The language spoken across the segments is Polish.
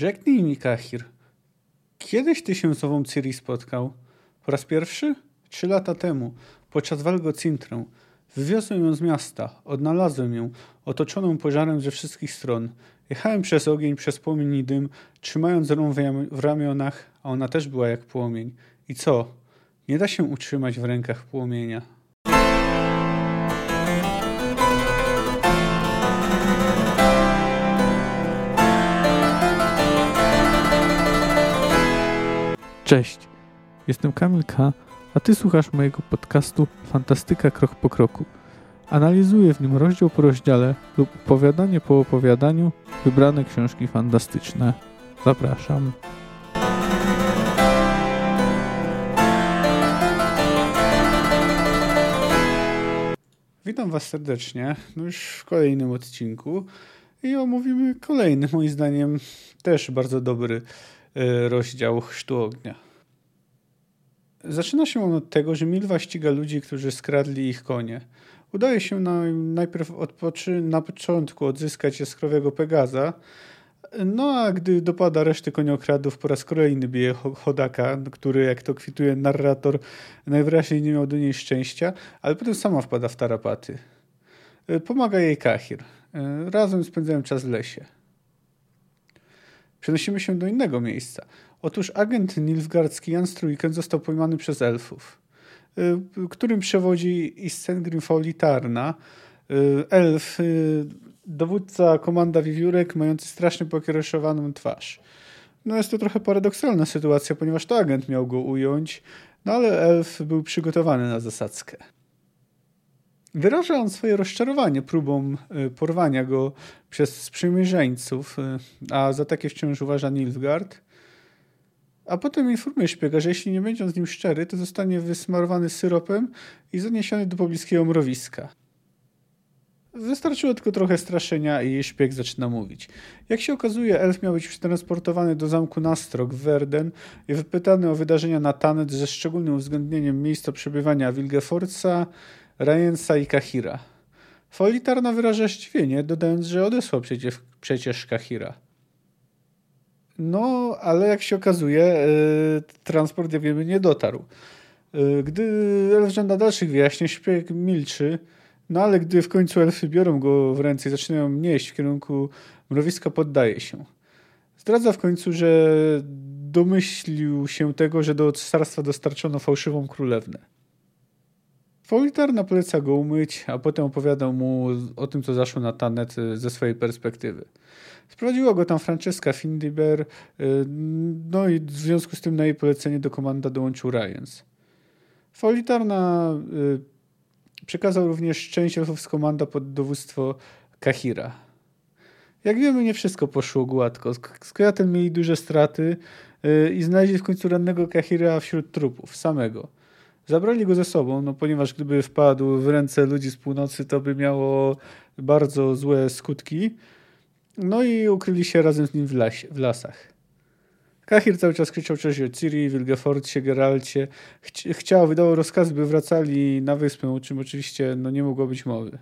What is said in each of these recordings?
Rzeknij mi, Kahir, kiedyś ty się z ową Ciri spotkał? Po raz pierwszy? Trzy lata temu, podczas walki Cintrę. Wywiozłem ją z miasta, odnalazłem ją, otoczoną pożarem ze wszystkich stron. Jechałem przez ogień, przez płomień i dym, trzymając ją w ramionach, a ona też była jak płomień. I co? Nie da się utrzymać w rękach płomienia. Cześć, jestem Kamil K., a Ty słuchasz mojego podcastu Fantastyka Krok po Kroku. Analizuję w nim rozdział po rozdziale lub opowiadanie po opowiadaniu wybrane książki fantastyczne. Zapraszam. Witam Was serdecznie, no już w kolejnym odcinku i omówimy kolejny, moim zdaniem, też bardzo dobry rozdział Chrztu Ognia. Zaczyna się on od tego, że Milwa ściga ludzi, którzy skradli ich konie. Udaje się na, najpierw odpoczy, na początku odzyskać jaskrowego Pegaza, no a gdy dopada reszty koniokradów, po raz kolejny bije Chodaka, który, jak to kwituje narrator, najwyraźniej nie miał do niej szczęścia, ale potem sama wpada w tarapaty. E, pomaga jej Kahir. E, razem spędzają czas w lesie. Przenosimy się do innego miejsca. Otóż agent nilfgaardzki Jan Struyken został pojmany przez elfów, y, którym przewodzi Issengrim Folitarna, y, elf, y, dowódca komanda wiewiórek, mający strasznie pokiereszowaną twarz. No jest to trochę paradoksalna sytuacja, ponieważ to agent miał go ująć, no ale elf był przygotowany na zasadzkę. Wyraża on swoje rozczarowanie próbą porwania go przez sprzymierzeńców, a za takie wciąż uważa Nilfgaard. A potem informuje szpiega, że jeśli nie będzie on z nim szczery, to zostanie wysmarowany syropem i zaniesiony do pobliskiego mrowiska. Wystarczyło tylko trochę straszenia i szpieg zaczyna mówić. Jak się okazuje, elf miał być przetransportowany do zamku Nastrok w Verden i wypytany o wydarzenia na Tanet ze szczególnym uwzględnieniem miejsca przebywania Wilgefortza, Ryansa i Kahira. Folitarna wyraża zdziwienie, dodając, że odesłał przecież, przecież Kahira. No, ale jak się okazuje, e, transport, jak wiemy, nie dotarł. E, gdy elf żąda dalszych wyjaśnień, szpieg milczy, no ale gdy w końcu elfy biorą go w ręce i zaczynają nieść w kierunku mrowiska, poddaje się. Zdradza w końcu, że domyślił się tego, że do cesarstwa dostarczono fałszywą królewnę. Faulitarna poleca go umyć, a potem opowiada mu o tym, co zaszło na Tanet ze swojej perspektywy. Sprowadziła go tam Francesca Findiber, y, no i w związku z tym na jej polecenie do komanda dołączył Ryans. Faulitarna y, przekazał również część elfów z komanda pod dowództwo Kahira. Jak wiemy, nie wszystko poszło gładko. Z mieli duże straty y, i znaleźli w końcu rannego Kahira wśród trupów, samego. Zabrali go ze sobą, no ponieważ gdyby wpadł w ręce ludzi z północy, to by miało bardzo złe skutki. No i ukryli się razem z nim w, w lasach. Kahir cały czas krzyczał coś o Ciri, Wilgefortzie, Geralcie. Chci chciał, wydał rozkaz, by wracali na wyspę, o czym oczywiście no, nie mogło być mowy.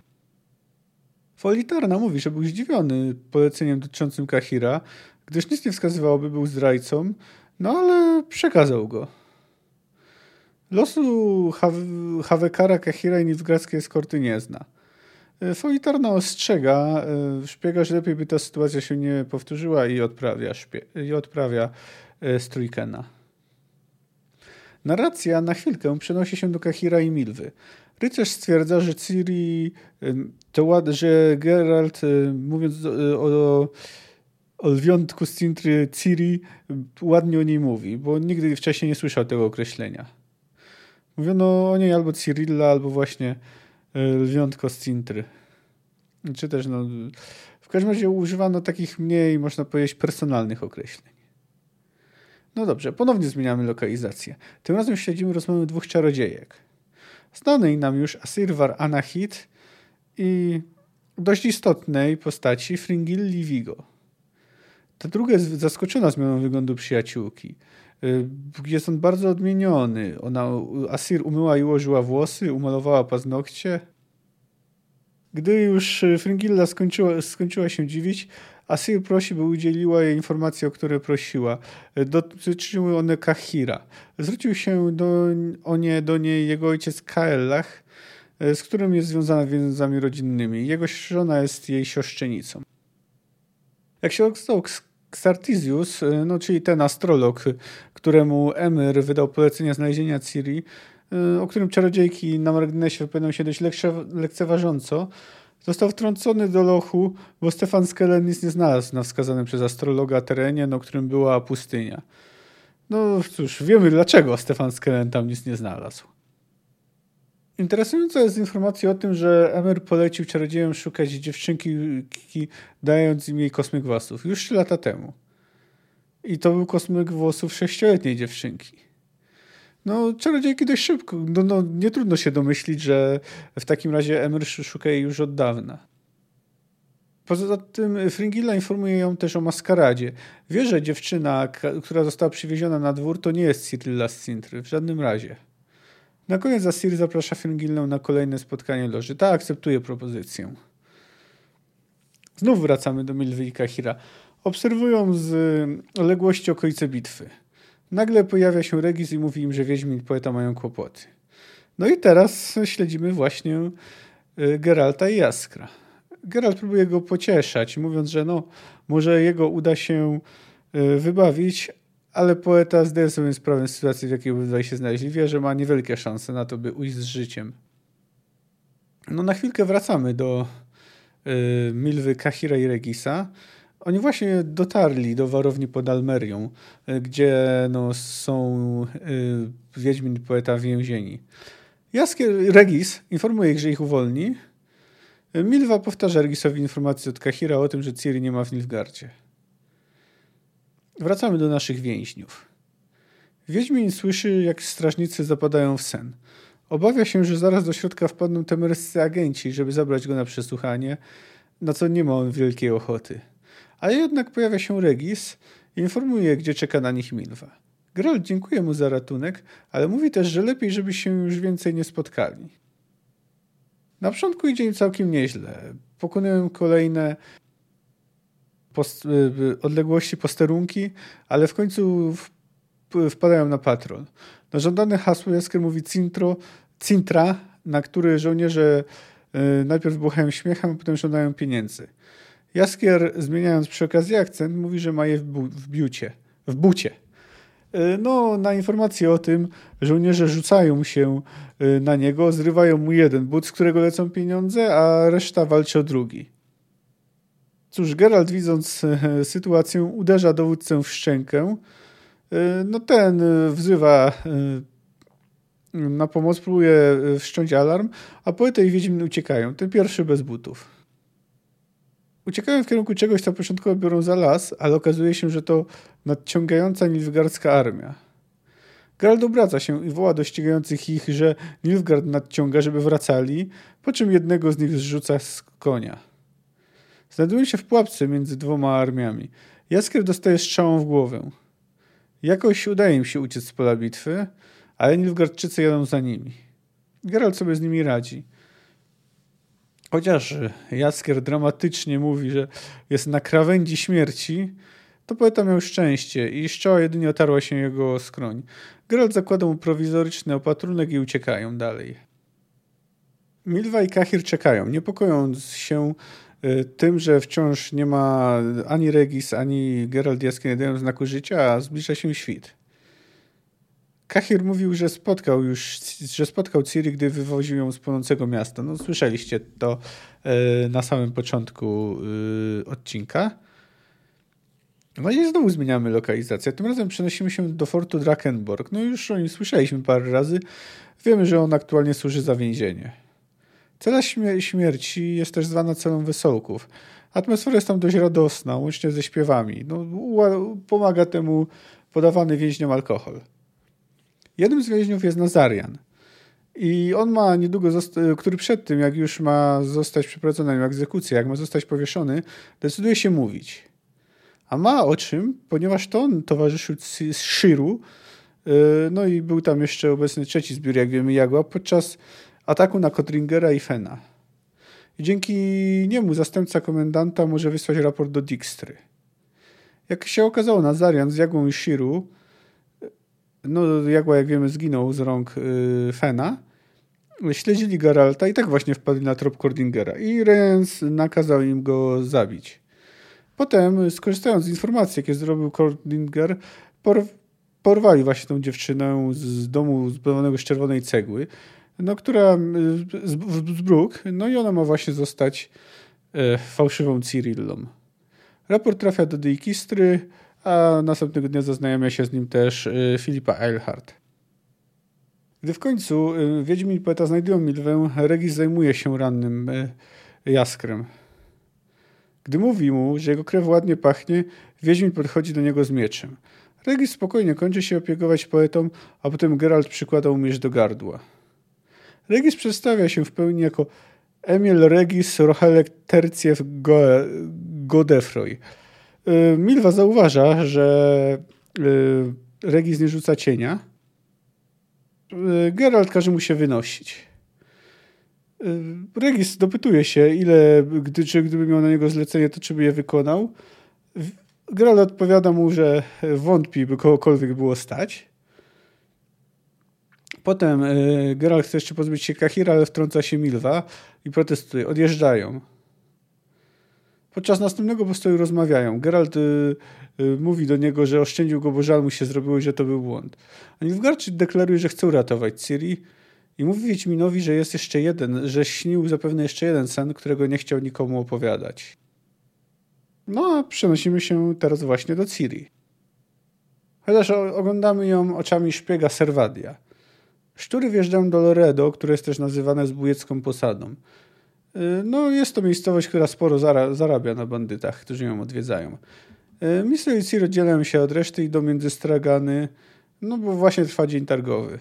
Folitarna mówi, że był zdziwiony poleceniem dotyczącym Kahira, gdyż nic nie wskazywało, by był zdrajcą, no ale przekazał go. Losu Hawekara, Kahira i Nilfgaardzkiej eskorty nie zna. E, Folitarna ostrzega e, szpiega, że lepiej by ta sytuacja się nie powtórzyła i odprawia, i odprawia e, Strujkena. Narracja na chwilkę przenosi się do Kahira i Milwy. Rycerz stwierdza, że Ciri, to że Geralt, mówiąc o, o, o lwiątku z Cintry Ciri, ładnie o niej mówi, bo nigdy wcześniej nie słyszał tego określenia. Mówiono o niej albo Cyrilla, albo właśnie e, Lwiątko z Cintry. Czy też, no, w każdym razie używano takich mniej, można powiedzieć, personalnych określeń. No dobrze, ponownie zmieniamy lokalizację. Tym razem śledzimy rozmowę dwóch czarodziejek. Znanej nam już Asirwar Anahit i dość istotnej postaci Fringilli Vigo. Ta druga jest zaskoczona zmianą wyglądu przyjaciółki. Y, jest on bardzo odmieniony. Ona, Asir umyła i ułożyła włosy, umalowała paznokcie. Gdy już Fringilla skończyła, skończyła się dziwić, Asir prosi, by udzieliła jej informacji, o które prosiła. Dotyczyły one Kahira. Zwrócił się do, o nie do niej jego ojciec Kaellach, z którym jest związana więzami rodzinnymi. Jego żona jest jej siostrzenicą. Jak się okazał, Xartizius, no, czyli ten astrolog, któremu Emir wydał polecenie znalezienia Ciri, o którym czarodziejki na marginesie wypowiadają się dość lekceważąco, Został wtrącony do lochu, bo Stefan Skellen nic nie znalazł na wskazanym przez astrologa terenie, na którym była pustynia. No cóż, wiemy dlaczego Stefan Skellen tam nic nie znalazł. Interesująca jest informacja o tym, że Emer polecił czarodziejom szukać dziewczynki, dając im jej kosmyk włosów już 3 lata temu. I to był kosmyk włosów sześcioletniej dziewczynki. No, czarodziejki dość szybko. No, no, nie trudno się domyślić, że w takim razie Emir szuka jej już od dawna. Poza tym Fringilla informuje ją też o maskaradzie. Wie, że dziewczyna, która została przywieziona na dwór, to nie jest Cyrilla z w żadnym razie. Na koniec Asir zaprasza Fringillę na kolejne spotkanie loży. Ta akceptuje propozycję. Znów wracamy do Milwy i Kahira. Obserwują z odległości okolice bitwy. Nagle pojawia się Regis i mówi im, że Wiedźmin poeta mają kłopoty. No i teraz śledzimy właśnie y, Geralta i Jaskra. Geralt próbuje go pocieszać, mówiąc, że no, może jego uda się y, wybawić, ale poeta zdaje sobie sprawę z sytuacji, w jakiej obydwaj się znaleźli. Wie, że ma niewielkie szanse na to, by ujść z życiem. No na chwilkę wracamy do y, Milwy Kahira i Regisa. Oni właśnie dotarli do warowni pod Almerią, e, gdzie no, są y, Wiedźmin i poeta więzieni. Jaskier Regis informuje ich, że ich uwolni. Milwa powtarza Regisowi informację od Kahira o tym, że Ciri nie ma w Nilfgardzie. Wracamy do naszych więźniów. Wiedźmin słyszy, jak strażnicy zapadają w sen. Obawia się, że zaraz do środka wpadną temerscy agenci, żeby zabrać go na przesłuchanie, na co nie ma on wielkiej ochoty ale jednak pojawia się Regis i informuje, gdzie czeka na nich Milwa. Geralt dziękuję mu za ratunek, ale mówi też, że lepiej, żeby się już więcej nie spotkali. Na początku idzie im całkiem nieźle. Pokonują kolejne post y, odległości posterunki, ale w końcu wpadają na patrol. Na żądane hasło Jaskier mówi Cintro, Cintra, na który żołnierze y, najpierw buchają śmiechem, a potem żądają pieniędzy. Jaskier, zmieniając przy okazji akcent, mówi, że ma je w, bu w biucie, w bucie. E, no, na informację o tym żołnierze rzucają się e, na niego, zrywają mu jeden but, z którego lecą pieniądze, a reszta walczy o drugi. Cóż, Geralt widząc e, sytuację uderza dowódcę w szczękę. No ten wzywa na pomoc, próbuje wszcząć alarm, a poeta i Wiedźmin uciekają. Ten pierwszy bez butów. Uciekają w kierunku czegoś, co początkowo biorą za las, ale okazuje się, że to nadciągająca nilfgardzka armia. Geralt obraca się i woła do ścigających ich, że Nilfgaard nadciąga, żeby wracali, po czym jednego z nich zrzuca z konia. Znajdują się w pułapce między dwoma armiami. Jaskier dostaje strzałą w głowę. Jakoś udaje im się uciec z pola bitwy, ale Nilfgaardczycy jadą za nimi. Geralt sobie z nimi radzi. Chociaż Jaskier dramatycznie mówi, że jest na krawędzi śmierci, to poeta miał szczęście i szczała jedynie otarła się jego skroń. Geralt zakłada mu prowizoryczny opatrunek i uciekają dalej. Milwa i Kahir czekają, niepokojąc się y, tym, że wciąż nie ma ani Regis, ani Geralt Jaskier nie dają znaku życia, a zbliża się świt. Kahir mówił, że spotkał już, że spotkał Ciri, gdy wywoził ją z płonącego miasta. No słyszeliście to e, na samym początku e, odcinka. No i znowu zmieniamy lokalizację. Tym razem przenosimy się do fortu Drakenborg. No już o nim słyszeliśmy parę razy. Wiemy, że on aktualnie służy za więzienie. Cela śmierci jest też zwana celą wesołków. Atmosfera jest tam dość radosna, łącznie ze śpiewami. No, pomaga temu podawany więźniom alkohol. Jednym z więźniów jest Nazarian. I on ma niedługo, który przed tym, jak już ma zostać przeprowadzona egzekucja, jak ma zostać powieszony, decyduje się mówić. A ma o czym, ponieważ to on towarzyszył Shiru, y, no i był tam jeszcze obecny trzeci zbiór, jak wiemy, Jagła, podczas ataku na Kotringera i Fena. i dzięki niemu zastępca komendanta może wysłać raport do Dijkstry. Jak się okazało, Nazarian z Jagłą i Shiru, no Jagła jak wiemy zginął z rąk yy, Fena, śledzili Geralta i tak właśnie wpadli na trop Kordingera i Rens nakazał im go zabić. Potem, skorzystając z informacji, jakie zrobił Kordinger, por porwali właśnie tą dziewczynę z domu zbudowanego z czerwonej cegły, no, która z, z Bruk, no i ona ma właśnie zostać e, fałszywą Cyrillą. Raport trafia do Deikistry, a następnego dnia zaznajomia się z nim też e, Filipa Eilhart. Gdy w końcu e, Wiedźmin i poeta znajdują Milwę, Regis zajmuje się rannym e, Jaskrem. Gdy mówi mu, że jego krew ładnie pachnie, Wiedźmin podchodzi do niego z mieczem. Regis spokojnie kończy się opiekować poetą, a potem Geralt przykłada mu miecz do gardła. Regis przedstawia się w pełni jako Emil Regis Rochelek Terciew Godefroy. Y, Milwa zauważa, że y, Regis nie rzuca cienia. Y, Geralt każe mu się wynosić. Regis dopytuje się, ile, gdy, czy gdyby miał na niego zlecenie, to czy by je wykonał. Geralt odpowiada mu, że wątpi, by kogokolwiek było stać. Potem Geralt chce jeszcze pozbyć się Kahira, ale wtrąca się Milwa i protestuje. Odjeżdżają. Podczas następnego postoju rozmawiają. Geralt y, y, mówi do niego, że oszczędził go, bo żal mu się zrobiło i że to był błąd. A Nilfgaardczyk deklaruje, że chce uratować Ciri i mówi Wiedźminowi, że jest jeszcze jeden, że śnił zapewne jeszcze jeden sen, którego nie chciał nikomu opowiadać. No a przenosimy się teraz właśnie do Ciri. Chociaż oglądamy ją oczami szpiega Serwadia. Szczury wjeżdżają do Loredo, które jest też nazywane zbójecką posadą. Y, no, jest to miejscowość, która sporo zarabia na bandytach, którzy ją odwiedzają. Y, Mister i Ciri oddzielają się od reszty i do między stragany, no bo właśnie trwa dzień targowy.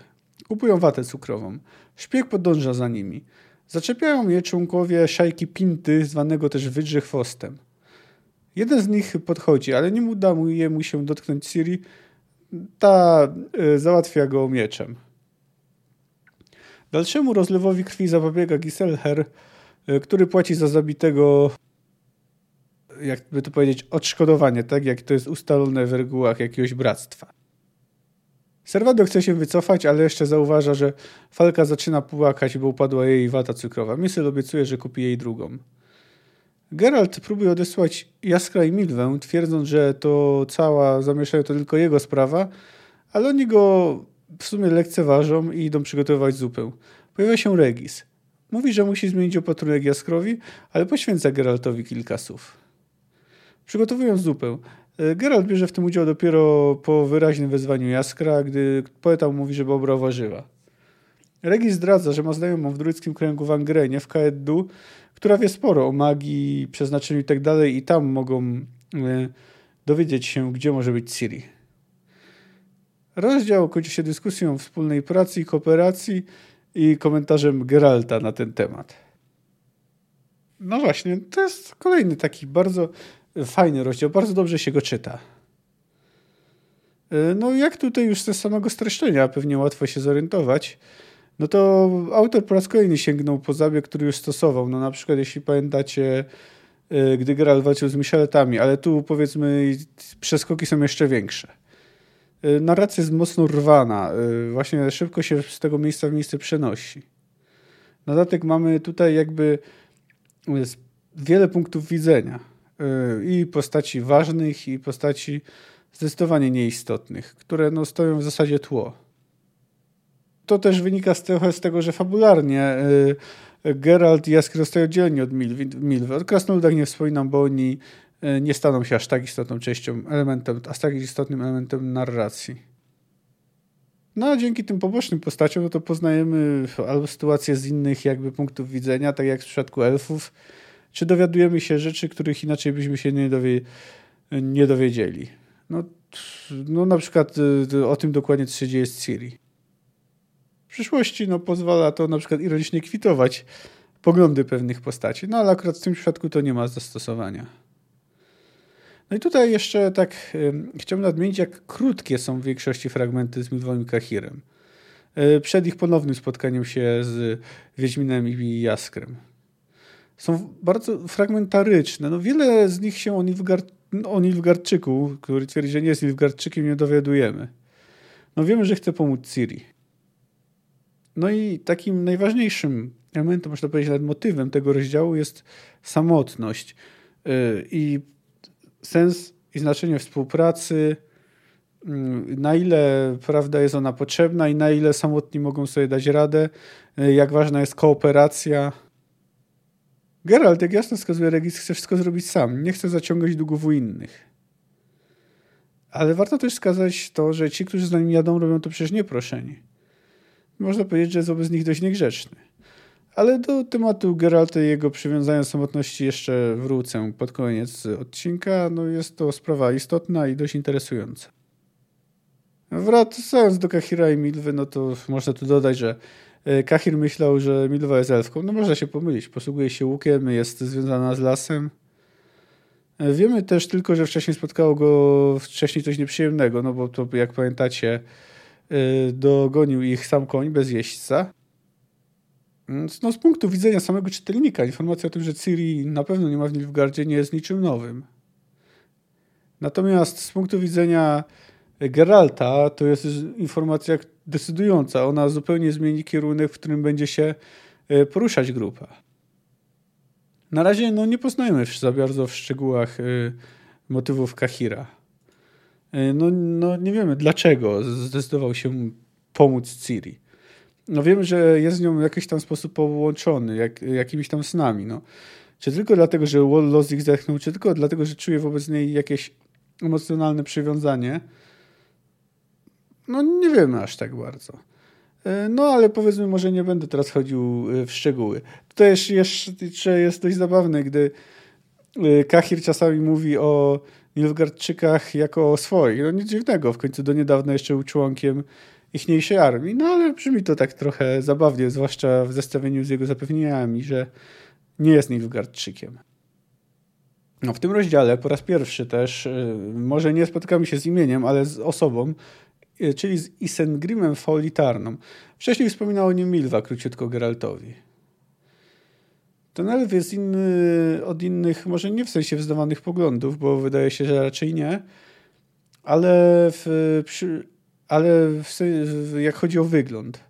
Kupują watę cukrową. Szpieg podąża za nimi. Zaczepiają je członkowie szajki Pinty, zwanego też Wydrze Chwostem. Jeden z nich podchodzi, ale nie udaje mu się dotknąć Ciri. Ta y, załatwia go mieczem. Dalszemu rozlewowi krwi zapobiega Giselher, który płaci za zabitego, jakby to powiedzieć, odszkodowanie, tak jak to jest ustalone w regułach jakiegoś bractwa. Serwado chce się wycofać, ale jeszcze zauważa, że Falka zaczyna płakać, bo upadła jej wata cukrowa. Mysl obiecuje, że kupi jej drugą. Geralt próbuje odesłać Jaskra i Milwę, twierdząc, że to cała zamieszanie to tylko jego sprawa, ale oni go w sumie lekceważą i idą przygotowywać zupę. Pojawia się Regis. Mówi, że musi zmienić opatrunek Jaskrowi, ale poświęca Geraltowi kilka słów. Przygotowując zupę, e, Geralt bierze w tym udział dopiero po wyraźnym wezwaniu Jaskra, gdy poeta mówi, żeby obrał warzywa. Regis zdradza, że ma znajomą w druidzkim kręgu w Angrenie, w Kaeddu, która wie sporo o magii, przeznaczeniu itd. Tak i tam mogą e, dowiedzieć się, gdzie może być Ciri. Rozdział kończy się dyskusją o wspólnej pracy i kooperacji i komentarzem Geralta na ten temat. No właśnie, to jest kolejny taki bardzo fajny rozdział, bardzo dobrze się go czyta. E, no jak tutaj już ze samego streszczenia pewnie łatwo się zorientować, no to autor po raz kolejny sięgnął po zabieg, który już stosował. No na przykład jeśli pamiętacie, e, gdy Geralt walczył z Micheletami, ale tu powiedzmy przeskoki są jeszcze większe. E, narracja jest mocno rwana. E, właśnie szybko się z tego miejsca w miejsce przenosi. Na dodatek mamy tutaj jakby wiele punktów widzenia. I postaci ważnych, i postaci zdecydowanie nieistotnych, które no, stoją w zasadzie tło to też wynika z, trochę z tego, że fabularnie y, Geralt i Jaskier zostają oddzieleni od Milwy. O krasnoludach nie wspominam, bo oni y, nie staną się aż tak istotną częścią, elementem, aż tak istotnym elementem narracji. No a dzięki tym pobocznym postaciom no to poznajemy albo sytuacje z innych jakby punktów widzenia, tak jak w przypadku elfów, czy dowiadujemy się rzeczy, których inaczej byśmy się nie, dowie, nie dowiedzieli. No, no na przykład y, o tym dokładnie, co się dzieje z Ciri w przyszłości no, pozwala to na przykład ironicznie kwitować poglądy pewnych postaci. No ale akurat w tym przypadku to nie ma zastosowania. No i tutaj jeszcze tak chciałbym nadmienić, jak krótkie są w większości fragmenty z Milwą Kahirem. Y, przed ich ponownym spotkaniem się z Wiedźminem i Jaskrem. są bardzo fragmentaryczne. No wiele z nich się o, Nilfgaard, o Nilfgaardczyku, który twierdzi, że nie jest Nilfgaardczykiem, nie dowiadujemy. No wiemy, że chce pomóc Ciri. No i takim najważniejszym elementem, można powiedzieć, nawet motywem tego rozdziału jest samotność y, i sens i znaczenie współpracy, mm, na ile prawda jest ona potrzebna i na ile samotni mogą sobie dać radę, y, jak ważna jest kooperacja. Geralt, jak jasno wskazuje Regis, chce wszystko zrobić sam, nie chce zaciągać długów u innych. Ale warto też wskazać to, że ci, którzy z nami jadą, robią to przecież nieproszeni. Można powiedzieć, że jest wobec nich dość niegrzeczny. Ale do tematu Geralta i jego przywiązania samotności jeszcze wrócę pod koniec odcinka. No jest to sprawa istotna i dość interesująca. Wracając do Kahira i Milwy, no to można tu dodać, że e, Kahir myślał, że Milwa jest elfką. No można się pomylić. Posługuje się łukiem, jest związana z lasem. E, wiemy też tylko, że wcześniej spotkało go wcześniej coś nieprzyjemnego, no bo to jak pamiętacie e, dogonił ich sam koń bez jeźdźca. No, z punktu widzenia samego czytelnika, informacja o tym, że Ciri na pewno nie ma w Nilfgaardzie, nie jest niczym nowym. Natomiast z punktu widzenia Geralta to jest informacja decydująca. Ona zupełnie zmieni kierunek, w którym będzie się e, poruszać grupa. Na razie no, nie poznajemy za bardzo w szczegółach y, motywów Kahira. Y, no, no, nie wiemy dlaczego zdecydował się pomóc Ciri no wiemy, że jest z nią w jakiś tam sposób połączony, jak, jakimiś tam snami. No. Czy tylko dlatego, że los ich zechnął, czy tylko dlatego, że czuje wobec niej jakieś emocjonalne przywiązanie. No nie wiemy aż tak bardzo. E, no ale powiedzmy, może nie będę teraz chodził e, w szczegóły. To też jeszcze jest dość zabawne, gdy e, Kahir czasami mówi o Nilfgaardczykach jako o swoich. No nic dziwnego, w końcu do niedawna jeszcze był członkiem ichniejszej armii. No ale brzmi to tak trochę zabawnie, zwłaszcza w zestawieniu z jego zapewnieniami, że nie jest Nilfgaardczykiem. No, w tym rozdziale po raz pierwszy też, y, może nie spotkamy się z imieniem, ale z osobą, y, czyli z Isengrimem Faulitarną. Wcześniej wspominał o nim Milwa króciutko Geraltowi. Ten elf jest inny od innych, może nie w sensie wzdawanych poglądów, bo wydaje się, że raczej nie, ale w, przy, ale w, jak chodzi o wygląd.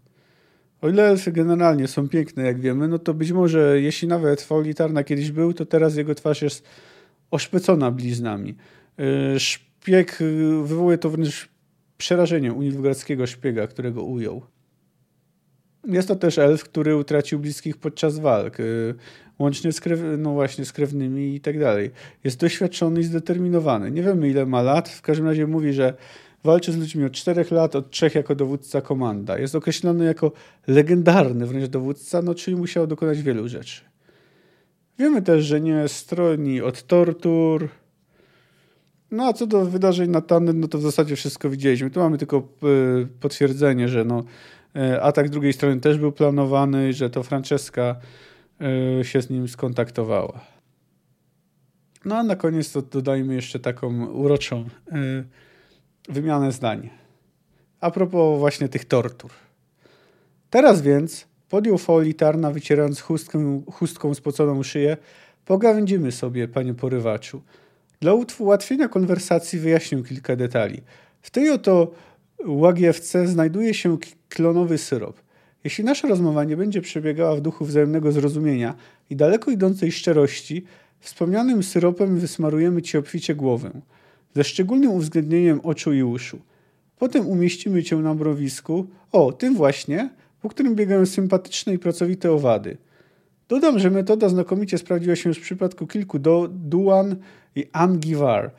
O ile elfy generalnie są piękne, jak wiemy, no to być może, jeśli nawet Faulitarna kiedyś był, to teraz jego twarz jest oszpecona bliznami. Y, szpieg y, wywołuje to wręcz przerażenie u szpiega, którego ujął. Jest to też elf, który utracił bliskich podczas walk, y, łącznie z, krew, no właśnie z krewnymi i tak dalej. Jest doświadczony i zdeterminowany. Nie wiemy ile ma lat, w każdym razie mówi, że Walczy z ludźmi od czterech lat, od trzech jako dowódca komanda. Jest określony jako legendarny wręcz dowódca, no czyli musiał dokonać wielu rzeczy. Wiemy też, że nie stroni od tortur. No a co do wydarzeń na Tannet, no to w zasadzie wszystko widzieliśmy. Tu mamy tylko e, potwierdzenie, że no, e, atak drugiej strony też był planowany, że to Francesca e, się z nim skontaktowała. No a na koniec to dodajmy jeszcze taką uroczą wymianę zdań. A propos właśnie tych tortur. Teraz więc podjął Faulitarna, wycierając chustkę, chustką spoconą szyję. Pogawędzimy sobie, panie porywaczu. Dla ułatwienia konwersacji wyjaśnię kilka detali. W tej oto łagiewce znajduje się klonowy syrop. Jeśli nasza rozmowa nie będzie przebiegała w duchu wzajemnego zrozumienia i daleko idącej szczerości, wspomnianym syropem wysmarujemy ci obficie głowę ze szczególnym uwzględnieniem oczu i uszu. Potem umieścimy cię na mrowisku, o, tym właśnie, po którym biegają sympatyczne i pracowite owady. Dodam, że metoda znakomicie sprawdziła się w przypadku kilku do, Duan i Angivar,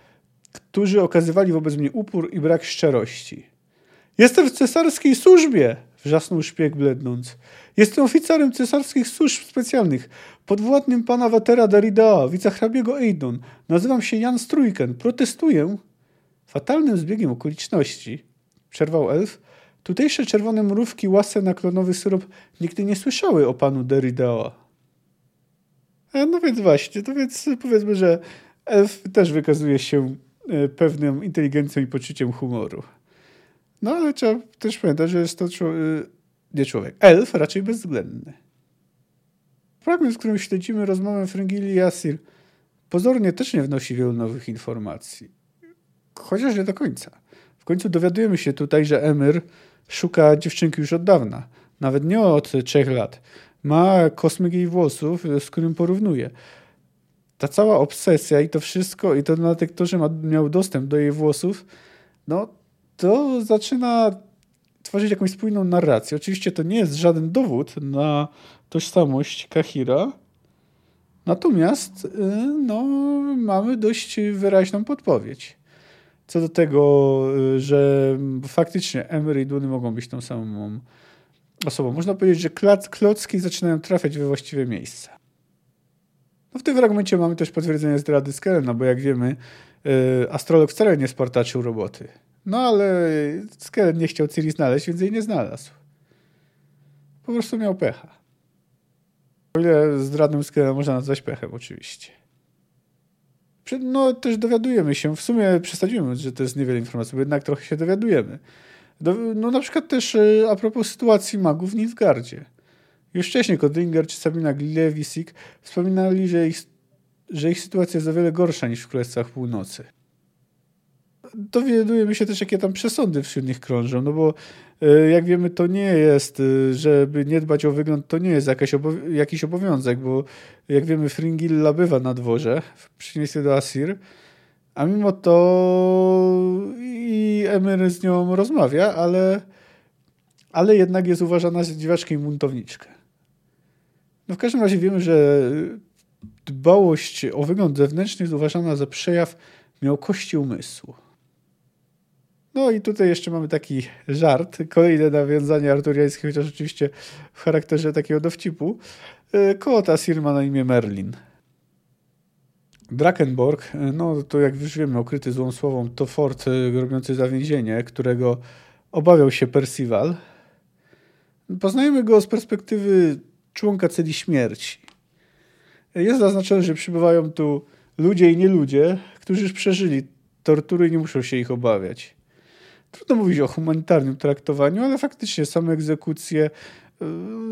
którzy okazywali wobec mnie upór i brak szczerości. Jestem w cesarskiej służbie! Wrzasnął szpieg blednąc. Jestem oficerem cesarskich służb specjalnych, podwładnym pana Watera Darida, wicehrabiego Eidon. Nazywam się Jan Strójken. Protestuję. Fatalnym zbiegiem okoliczności, przerwał elf, tutejsze czerwone mrówki łasce na klonowy syrop nigdy nie słyszały o panu Derridao. E, no więc właśnie, to więc powiedzmy, że elf też wykazuje się e, pewną inteligencją i poczuciem humoru. No ale trzeba też pamiętać, że jest to człowiek, nie człowiek, elf raczej bezwzględny. fragment, w którym śledzimy rozmowę Frengili i Asir, pozornie też nie wnosi wielu nowych informacji. Chociaż nie do końca. W końcu dowiadujemy się tutaj, że Emir szuka dziewczynki już od dawna. Nawet nie od trzech lat. Ma kosmyk jej włosów, z którym porównuje. Ta cała obsesja i to wszystko, i to na że ma, miał dostęp do jej włosów, no to zaczyna tworzyć jakąś spójną narrację. Oczywiście to nie jest żaden dowód na tożsamość Kahira, natomiast y, no, mamy dość wyraźną podpowiedź co do tego, y, że faktycznie Emery i Duny mogą być tą samą osobą. Można powiedzieć, że klocki zaczynają trafiać we właściwe miejsca. No w tym fragmencie mamy też potwierdzenie zdrady Skelena, bo jak wiemy, y, astrolog wcale nie spartaczył roboty. No ale Skelen nie chciał Ciri znaleźć, więc jej nie znalazł. Po prostu miał pecha. O ile zdradę Skelena można nazwać pechem, oczywiście. No też dowiadujemy się, w sumie przesadziłem, że to jest niewiele informacji, bo jednak trochę się dowiadujemy. No na przykład też e, a propos sytuacji magów w Nilfgardzie. Już wcześniej Kodlinger czy Sabina Glilewisik wspominali, że ich, że ich sytuacja jest o wiele gorsza niż w Królestwach Północy dowiadujemy się też, jakie tam przesądy wśród nich krążą, no bo e, jak wiemy, to nie jest, e, żeby nie dbać o wygląd, to nie jest jakaś jakiś obowiązek, bo jak wiemy, Fringilla bywa na dworze, w przeciwieństwie do Asir, a mimo to i Emir z nią rozmawia, ale, ale jednak jest uważana za dziwaczkę i buntowniczkę. No w każdym razie wiemy, że dbałość o wygląd zewnętrzny jest uważana za przejaw miałkości umysłu. No i tutaj jeszcze mamy taki żart, kolejne nawiązanie arturiańskie, chociaż oczywiście w charakterze takiego dowcipu. E, Kołota Asir ma na imię Merlin. Drakenborg, e, no to jak już wiemy, okryty złą słową, to fort e, robiący zawięzienie, którego obawiał się Percival. Poznajemy go z perspektywy członka celi śmierci. Jest zaznaczone, że przybywają tu ludzie i nie ludzie, którzy już przeżyli tortury i nie muszą się ich obawiać. Trudno mówić o humanitarnym traktowaniu, ale faktycznie same egzekucje y,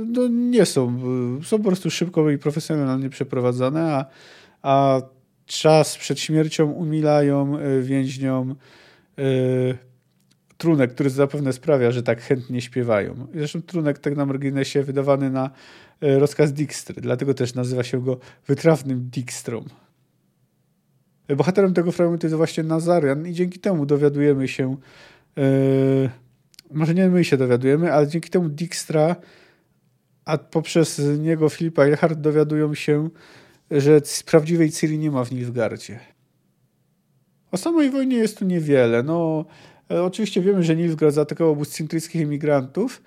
no, nie są, y, są po prostu szybko i profesjonalnie przeprowadzane, a, a czas przed śmiercią umilają y, więźniom trunek, który zapewne sprawia, że tak chętnie śpiewają. Zresztą trunek tak na marginesie wydawany na rozkaz Dijkstry, dlatego też nazywa się go wytrawnym Dijkstrą. Bohaterem tego fragmentu jest właśnie Nazarian i dzięki temu dowiadujemy się, Yy, może nie my się dowiadujemy, ale dzięki temu Dijkstra, a poprzez niego Filipa Eilhart dowiadują się, że prawdziwej Ciri nie ma w Nilfgardzie. O samej wojnie jest tu niewiele. No, e, oczywiście wiemy, że Nilfgaard zaatakował obóz cintryjskich emigrantów,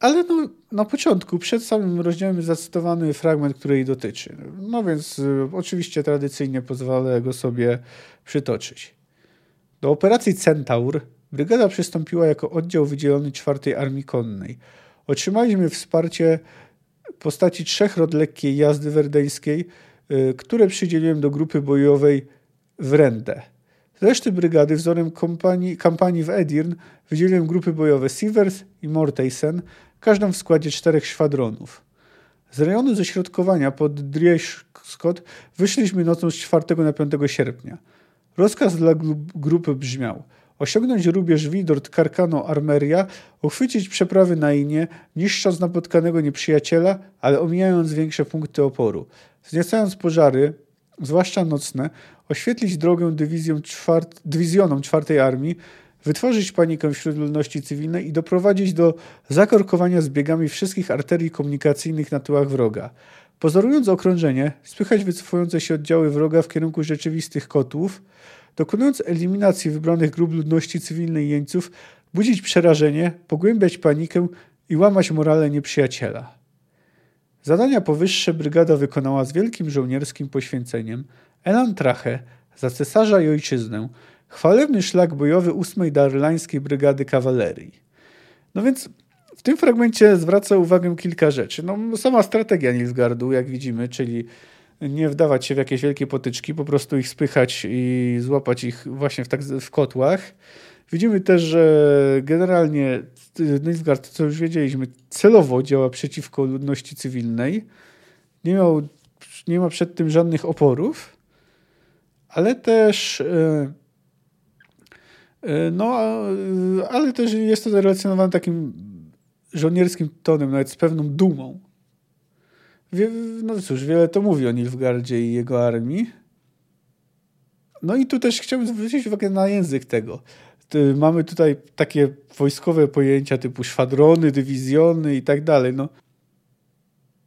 ale no, na początku, przed samym rozdziałem zacytowany fragment, który jej dotyczy. No więc y, oczywiście tradycyjnie pozwolę go sobie przytoczyć. Do operacji Centaur Brygada przystąpiła jako oddział wydzielony czwartej Armii Konnej. Otrzymaliśmy wsparcie postaci trzech rod lekkiej jazdy werdeńskiej, y, które przydzieliłem do grupy bojowej w Rendę. Z reszty brygady wzorem kampanii, kampanii w Edirn wydzieliłem grupy bojowe Sivers i Mortaysen, każdą w składzie czterech szwadronów. Z rejonu ześrodkowania pod Drieskot wyszliśmy nocą z 4 na 5 sierpnia. Rozkaz dla grupy brzmiał – osiągnąć rubież Widort Karkano Armeria, uchwycić przeprawy na Inie, niszcząc napotkanego nieprzyjaciela, ale omijając większe punkty oporu. Zniecając pożary, zwłaszcza nocne, oświetlić drogę czwart, dywizjonom czwartej armii, wytworzyć panikę wśród ludności cywilnej i doprowadzić do zakorkowania zbiegami wszystkich arterii komunikacyjnych na tyłach wroga. Pozorując okrążenie, spychać wycofujące się oddziały wroga w kierunku rzeczywistych kotłów, dokonując eliminacji wybranych grup ludności cywilnej jeńców, budzić przerażenie, pogłębiać panikę i łamać morale nieprzyjaciela. Zadania powyższe brygada wykonała z wielkim żołnierskim poświęceniem. Elan Trache za cesarza i ojczyznę, chwalebny szlak bojowy 8 Darlańskiej Brygady Kawalerii. No więc w tym fragmencie zwraca uwagę kilka rzeczy. No, sama strategia Nilfgaardu, jak widzimy, czyli nie wdawać się w jakieś wielkie potyczki, po prostu ich spychać i złapać ich właśnie w, tak, w kotłach. Widzimy też, że generalnie Nilfgaard, co już wiedzieliśmy, celowo działa przeciwko ludności cywilnej. nie, miał, nie ma przed tym żadnych oporów, ale też e, e, no, ale też jest to relacjonowane takim żołnierskim tonem, nawet z pewną dumą. No cóż, wiele to mówi o Nilfgardzie i jego armii. No i tu też chciałbym zwrócić uwagę na język tego. Mamy tutaj takie wojskowe pojęcia typu szwadrony, dywizjony i tak dalej. No,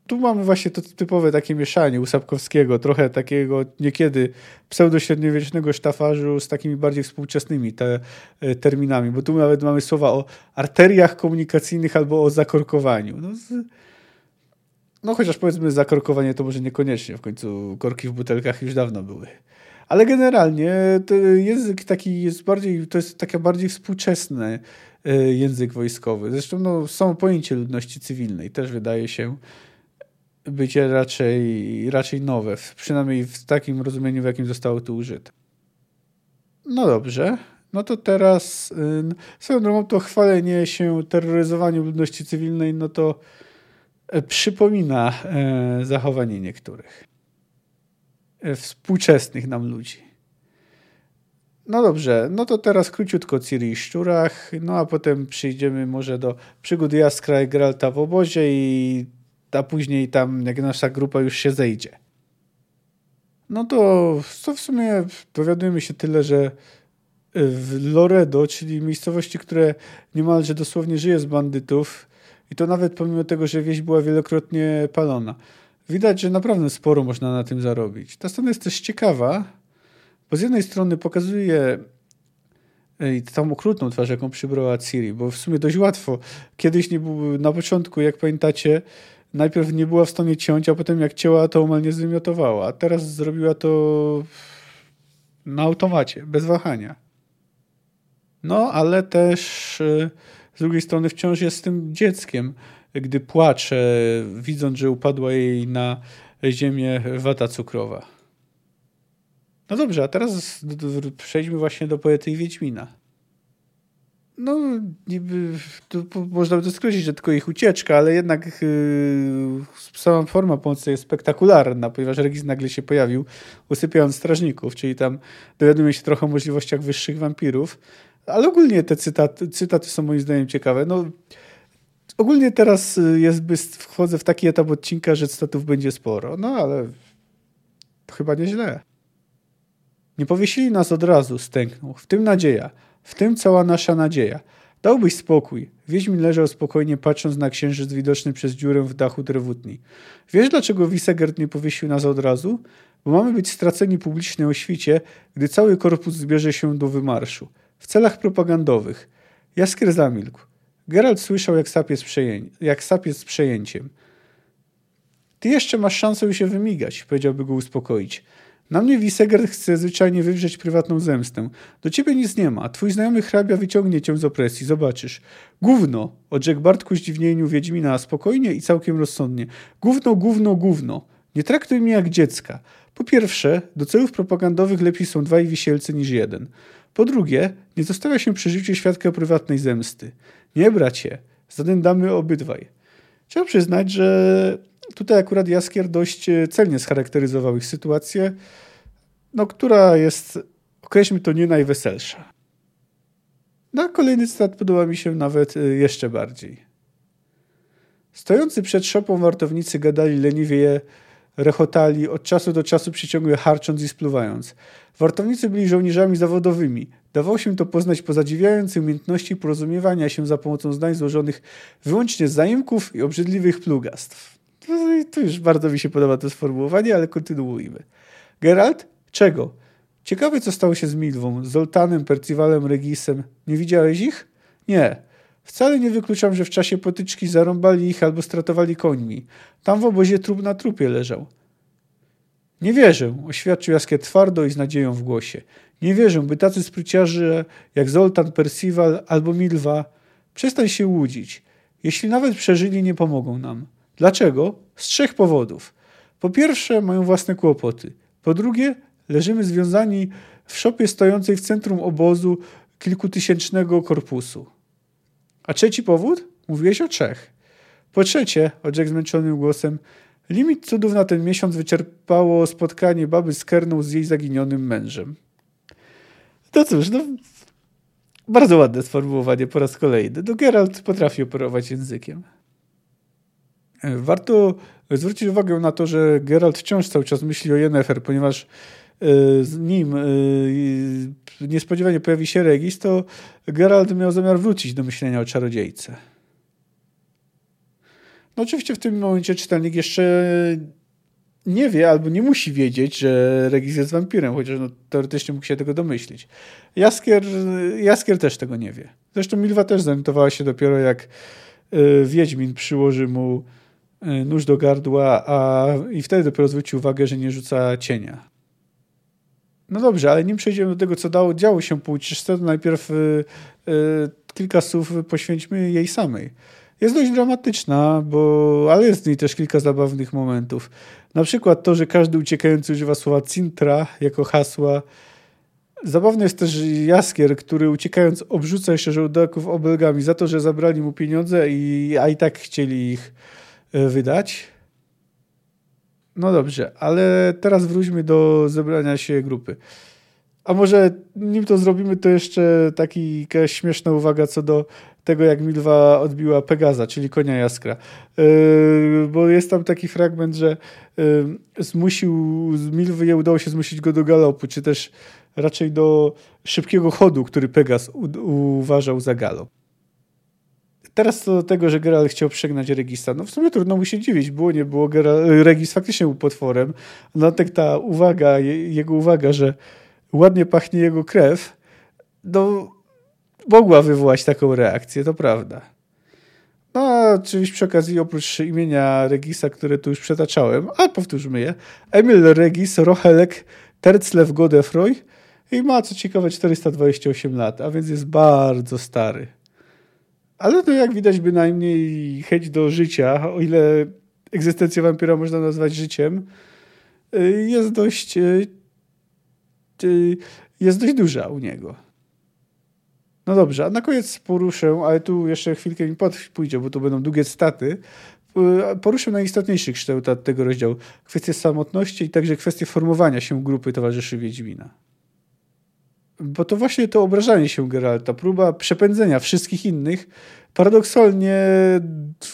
tu mamy właśnie to typowe takie mieszanie u Sapkowskiego, trochę takiego niekiedy pseudośredniowiecznego sztafarzu z takimi bardziej współczesnymi te, e, terminami, bo tu nawet mamy słowa o arteriach komunikacyjnych albo o zakorkowaniu. No, z, no chociaż powiedzmy zakorkowanie to może niekoniecznie, w końcu korki w butelkach już dawno były. Ale generalnie język taki jest bardziej, to jest takie bardziej współczesny e, język wojskowy. Zresztą no, są pojęcie ludności cywilnej, też wydaje się być raczej, raczej nowe, przynajmniej w takim rozumieniu, w jakim zostało tu użyte. No dobrze, no to teraz y, swoją drogą to chwalenie się terroryzowaniu ludności cywilnej, no to przypomina e, zachowanie niektórych e, współczesnych nam ludzi. No dobrze, no to teraz króciutko o Ciri i Szczurach, no a potem przyjdziemy może do przygód Jaskra i Geralta w obozie i a później tam, jak nasza grupa już się zejdzie. No to, to w sumie dowiadujemy się tyle, że w Loredo, czyli miejscowości, które niemalże dosłownie żyje z bandytów, i to nawet pomimo tego, że wieś była wielokrotnie palona. Widać, że naprawdę sporo można na tym zarobić. Ta strona jest też ciekawa, bo z jednej strony pokazuje i tą okrutną twarz, jaką przybrała Ciri, bo w sumie dość łatwo. Kiedyś nie był, na początku, jak pamiętacie, najpierw nie była w stanie ciąć, a potem jak cięła, to omal nie zwymiotowała. A teraz zrobiła to na automacie, bez wahania. No, ale też y, z drugiej strony wciąż jest tym dzieckiem, gdy płacze, widząc, że upadła jej na ziemię wata cukrowa. No dobrze, a teraz przejdźmy właśnie do poety i Wiedźmina no, niby, to można by to skrócić, że tylko ich ucieczka, ale jednak yy, sama forma pomocy jest spektakularna, ponieważ Regis nagle się pojawił, usypiając strażników, czyli tam dowiadujemy się trochę o możliwościach wyższych wampirów, ale ogólnie te cytaty, cytaty są moim zdaniem ciekawe. No, ogólnie teraz y, jest, wchodzę w taki etap odcinka, że cytatów będzie sporo, no ale chyba nieźle. Nie powiesili nas od razu, stęknął, w tym nadzieja – w tym cała nasza nadzieja. Dałbyś spokój. Wiedźmin leżał spokojnie, patrząc na księżyc widoczny przez dziurę w dachu drewutni. Wiesz, dlaczego Wisegard nie powiesił nas od razu? Bo mamy być straceni publicznie o świcie, gdy cały korpus zbierze się do wymarszu. W celach propagandowych. Jaskier zamilkł. Geralt słyszał, jak sapie z, jak sapie z przejęciem. Ty jeszcze masz szansę się wymigać, powiedziałby go uspokoić. Na mnie Wisegard chce zwyczajnie wywrzeć prywatną zemstę. Do ciebie nic nie ma. Twój znajomy hrabia wyciągnie cię z opresji, zobaczysz. Gówno, odrzekł Bart ku Wiedźmina spokojnie i całkiem rozsądnie. Gówno, gówno, gówno. Nie traktuj mnie jak dziecka. Po pierwsze, do celów propagandowych lepiej są dwaj wisielcy niż jeden. Po drugie, nie zostawia się przy życiu świadka prywatnej zemsty. Nie, bracie, zadędamy obydwaj. Trzeba przyznać, że tutaj akurat Jaskier dość celnie scharakteryzował ich sytuację no, która jest, określmy to, nie najweselsza. No, kolejny cytat podoba mi się nawet y, jeszcze bardziej. Stojący przed szopą wartownicy gadali leniwie, rechotali, od czasu do czasu przyciągły harcząc i spluwając. Wartownicy byli żołnierzami zawodowymi. Dawało się to poznać po zadziwiającej umiejętności porozumiewania się za pomocą zdań złożonych wyłącznie z zaimków i obrzydliwych plugastw. Tu już bardzo mi się podoba to sformułowanie, ale kontynuujmy. Geralt Czego? Ciekawe, co stało się z Milwą, Zoltanem, Percivalem, Regisem. Nie widziałeś ich? Nie. Wcale nie wykluczam, że w czasie potyczki zarąbali ich albo stratowali końmi. Tam w obozie trup na trupie leżał. Nie wierzę, oświadczył Jaskier twardo i z nadzieją w głosie. Nie wierzę, by tacy spryciarze jak Zoltan, Percival albo Milwa przestań się łudzić. Jeśli nawet przeżyli, nie pomogą nam. Dlaczego? Z trzech powodów. Po pierwsze, mają własne kłopoty. Po drugie, Leżymy związani w szopie stojącej w centrum obozu kilkutysięcznego korpusu. A trzeci powód? Mówiłeś o trzech. Po trzecie, odrzekł zmęczonym głosem, Limit cudów na ten miesiąc wyczerpało spotkanie baby z Kerną z jej zaginionym mężem. To cóż, no bardzo ładne sformułowanie po raz kolejny. No Geralt potrafi operować językiem. Warto zwrócić uwagę na to, że Geralt wciąż cały czas myśli o Yennefer, ponieważ e, z nim e, niespodziewanie pojawi się Regis, to Geralt miał zamiar wrócić do myślenia o czarodziejce. No oczywiście w tym momencie czytelnik jeszcze nie wie albo nie musi wiedzieć, że Regis jest wampirem, chociaż no, teoretycznie mógł się tego domyślić. Jaskier, Jaskier też tego nie wie. Zresztą Milwa też zorientowała się dopiero jak y, Wiedźmin przyłoży mu y, nóż do gardła, a i wtedy dopiero zwrócił uwagę, że nie rzuca cienia. No dobrze, ale nim przejdziemy do tego, co dało, działo się po ucieczce, to najpierw y, y, kilka słów poświęćmy jej samej. Jest dość dramatyczna, bo, ale jest w niej też kilka zabawnych momentów. Na przykład to, że każdy uciekający używa słowa cintra jako hasła. Zabawny jest też Jaskier, który uciekając obrzuca jeszcze żołdaków obelgami za to, że zabrali mu pieniądze, i, a i tak chcieli ich e, wydać. No dobrze, ale teraz wróćmy do zebrania się grupy. A może nim to zrobimy, to jeszcze taki, śmieszna uwaga co do tego, jak Milwa odbiła Pegaza, czyli konia jaskra. Yy, bo jest tam taki fragment, że yy, zmusił, z Milwy je udało się zmusić go do galopu, czy też raczej do szybkiego chodu, który Pegaz uważał za galop. Teraz co do tego, że Geralt chciał przegnać Regisa. No w sumie trudno mu się dziwić. Było, nie było. Regis faktycznie był potworem. No tak ta uwaga, jego uwaga, że ładnie pachnie jego krew, no mogła wywołać taką reakcję, to prawda. No, a oczywiście przy okazji, oprócz imienia Regisa, które tu już przetaczałem, a powtórzmy je, Emil Regis Rochelek Terclew Godefroy i ma, co ciekawe, 428 lat, a więc jest bardzo stary. Ale to jak widać bynajmniej chęć do życia, o ile egzystencję wampira można nazwać życiem, y, jest dość y, y, jest dość duża u niego. No dobrze, a na koniec poruszę, ale tu jeszcze chwilkę mi pójdzie, bo to będą długie staty. Poruszę najistotniejszy kształt tego rozdziału. Kwestię samotności i także kwestię formowania się grupy towarzyszy Wiedźmina. Bo to właśnie to obrażanie się Geralta, próba przepędzenia wszystkich innych, paradoksalnie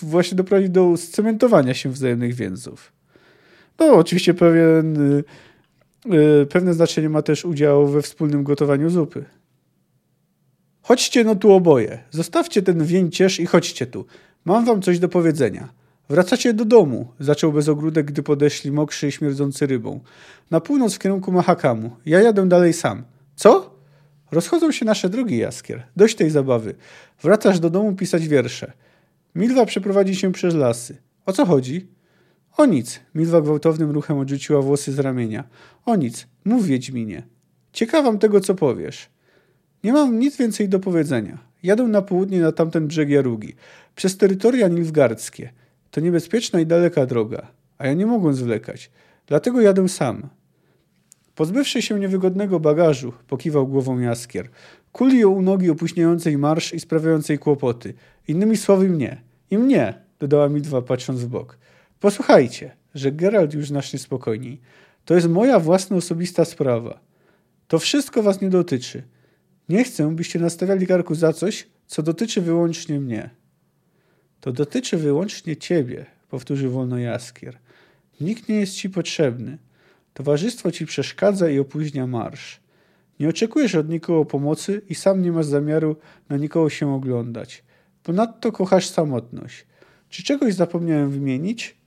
właśnie doprowadzi do scementowania się wzajemnych więzów. No, oczywiście pewien, y, y, pewne znaczenie ma też udział we wspólnym gotowaniu zupy. Chodźcie no tu oboje. Zostawcie ten więcierz i chodźcie tu. Mam wam coś do powiedzenia. Wracacie do domu, zaczął bez ogródek, gdy podeszli mokrzy i śmierdzący rybą. Na północ w kierunku Mahakamu. Ja jadę dalej sam. Co? Rozchodzą się nasze drogi, Jaskier. Dość tej zabawy. Wracasz do domu pisać wiersze. Milwa przeprowadzi się przez lasy. O co chodzi? O nic. Milwa gwałtownym ruchem odrzuciła włosy z ramienia. O nic. Mów, Wiedźminie. Ciekawam tego, co powiesz. Nie mam nic więcej do powiedzenia. Jadę na południe na tamten brzeg Jarugi, przez terytoria nilfgardzkie. To niebezpieczna i daleka droga, a ja nie mogłem zwlekać. Dlatego jadę sam. Pozbywszy się niewygodnego bagażu, pokiwał głową Jaskier. Kuli u nogi opóźniającej marsz i sprawiającej kłopoty. Innymi słowy mnie. I mnie, dodała Midwa patrząc w bok. Posłuchajcie, że Geralt już znacznie spokojniej. To jest moja własna osobista sprawa. To wszystko was nie dotyczy. Nie chcę, byście nastawiali karku za coś, co dotyczy wyłącznie mnie. To dotyczy wyłącznie ciebie, powtórzył wolno Jaskier. Nikt nie jest ci potrzebny. Towarzystwo ci przeszkadza i opóźnia marsz. Nie oczekujesz od nikogo pomocy i sam nie masz zamiaru na nikogo się oglądać. Ponadto kochasz samotność. Czy czegoś zapomniałem wymienić?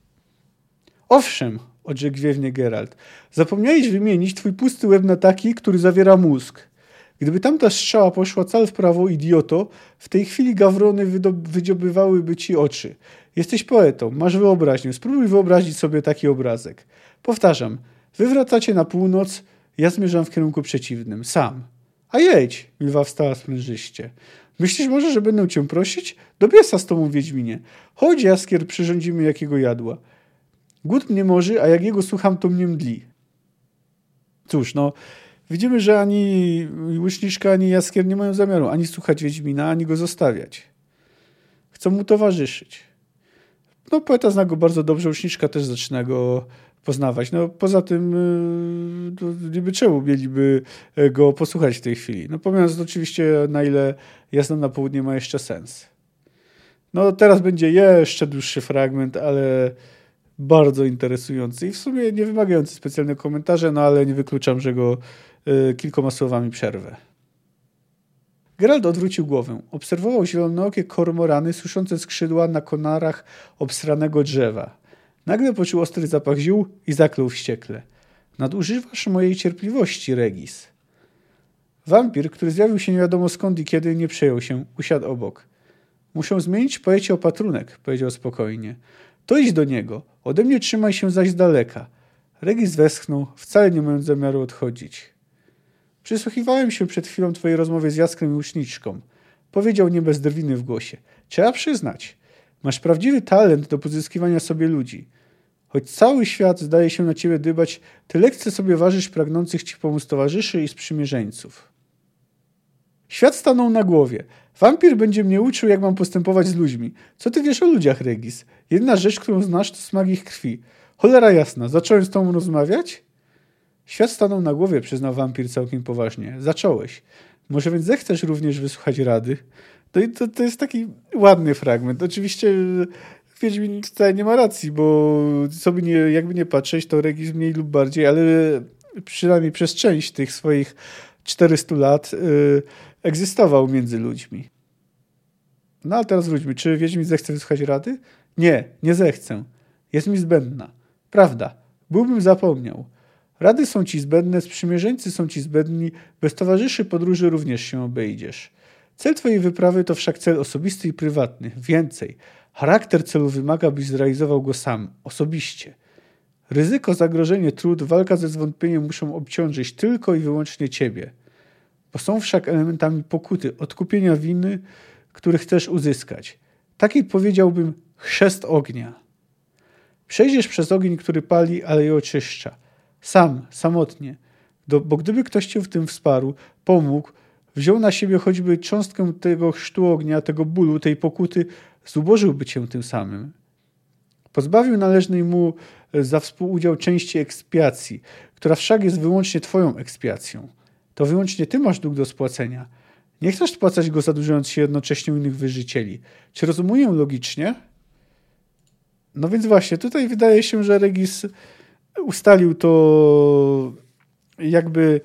Owszem, odrzekł gwiewnie Geralt. Zapomniałeś wymienić twój pusty łeb na taki, który zawiera mózg. Gdyby tamta strzała poszła cal w prawo, idioto, w tej chwili gawrony wydziobywałyby ci oczy. Jesteś poetą, masz wyobraźnię, spróbuj wyobrazić sobie taki obrazek. Powtarzam, wy wracacie na północ, ja zmierzam w kierunku przeciwnym, sam. A jedź, Milwa wstała sprężyście. Myślisz może, że będę cię prosić? Do biesa z tobą, Wiedźminie. Chodź, Jaskier, przyrządzimy jakiego jadła. Głód mnie może, a jak jego słucham, to mnie mdli. Cóż, no, Widzimy, że ani Łyszniczka, ani Jaskier nie mają zamiaru ani słuchać Wiedźmina, ani go zostawiać. Chcą mu towarzyszyć. no, poeta zna go bardzo dobrze, uczniczka też zaczyna go poznawać. No, poza tym y, niby czemu mieliby go posłuchać w tej chwili? No pomijając oczywiście, na ile jazda na południe ma jeszcze sens. No teraz będzie jeszcze dłuższy fragment, ale bardzo interesujący i w sumie nie wymagający specjalnego komentarza, no ale nie wykluczam, że go y, kilkoma słowami przerwę. Gerald odwrócił głowę. Obserwował zielonookie kormorany suszące skrzydła na konarach obsranego drzewa. Nagle poczuł ostry zapach ziół i zaklął wściekle. Nadużywasz mojej cierpliwości, Regis. Wampir, który zjawił się nie wiadomo skąd i kiedy, nie przejął się. Usiadł obok. Muszę zmienić poecie opatrunek, powiedział spokojnie. To idź do niego. Ode mnie trzymaj się zaś z daleka. Regis westchnął, wcale nie mając zamiaru odchodzić. Przysłuchiwałem się przed chwilą twojej rozmowie z Jaskrem i Łuczniczką. Powiedział nie bez drwiny w głosie. Trzeba przyznać. Masz prawdziwy talent do pozyskiwania sobie ludzi. Choć cały świat zdaje się na ciebie dybać, ty lekce sobie ważysz pragnących ci pomóc towarzyszy i sprzymierzeńców. Świat stanął na głowie. Wampir będzie mnie uczył, jak mam postępować z ludźmi. Co ty wiesz o ludziach, Regis? Jedna rzecz, którą znasz, to smak ich krwi. Cholera jasna, zacząłem z tobą rozmawiać? Świat stanął na głowie, przyznał wampir całkiem poważnie. Zacząłeś. Może więc zechcesz również wysłuchać rady? No i to, to jest taki ładny fragment. Oczywiście Wiedźmin wcale nie ma racji, bo sobie nie, jakby nie patrzeć, to Regis mniej lub bardziej, ale przynajmniej przez część tych swoich 400 lat y, egzystował między ludźmi. No ale teraz wróćmy. Czy Wiedźmin zechce wysłuchać rady? Nie, nie zechcę. Jest mi zbędna. Prawda. Byłbym zapomniał. Rady są ci zbędne, sprzymierzeńcy są ci zbędni, bez towarzyszy podróży również się obejdziesz. Cel twojej wyprawy to wszak cel osobisty i prywatny. Więcej. Charakter celu wymaga, byś zrealizował go sam, osobiście. Ryzyko, zagrożenie, trud, walka ze zwątpieniem muszą obciążyć tylko i wyłącznie ciebie. Bo są wszak elementami pokuty, odkupienia winy, który chcesz uzyskać. Taki powiedziałbym chrzest ognia. Przejdziesz przez ogień, który pali, ale je oczyszcza. Sam, samotnie. Do, bo gdyby ktoś cię w tym wsparł, pomógł, wziął na siebie choćby cząstkę tego chrztu ognia, tego bólu, tej pokuty, zubożyłby cię tym samym. Pozbawił należnej mu e, za współudział części ekspiacji, która wszak jest wyłącznie twoją ekspiacją. To wyłącznie ty masz dług do spłacenia. Nie chcesz spłacać go zadłużając się jednocześnie innych wyżycieli. Czy rozumuję logicznie? No więc właśnie, tutaj wydaje się, że Regis ustalił to jakby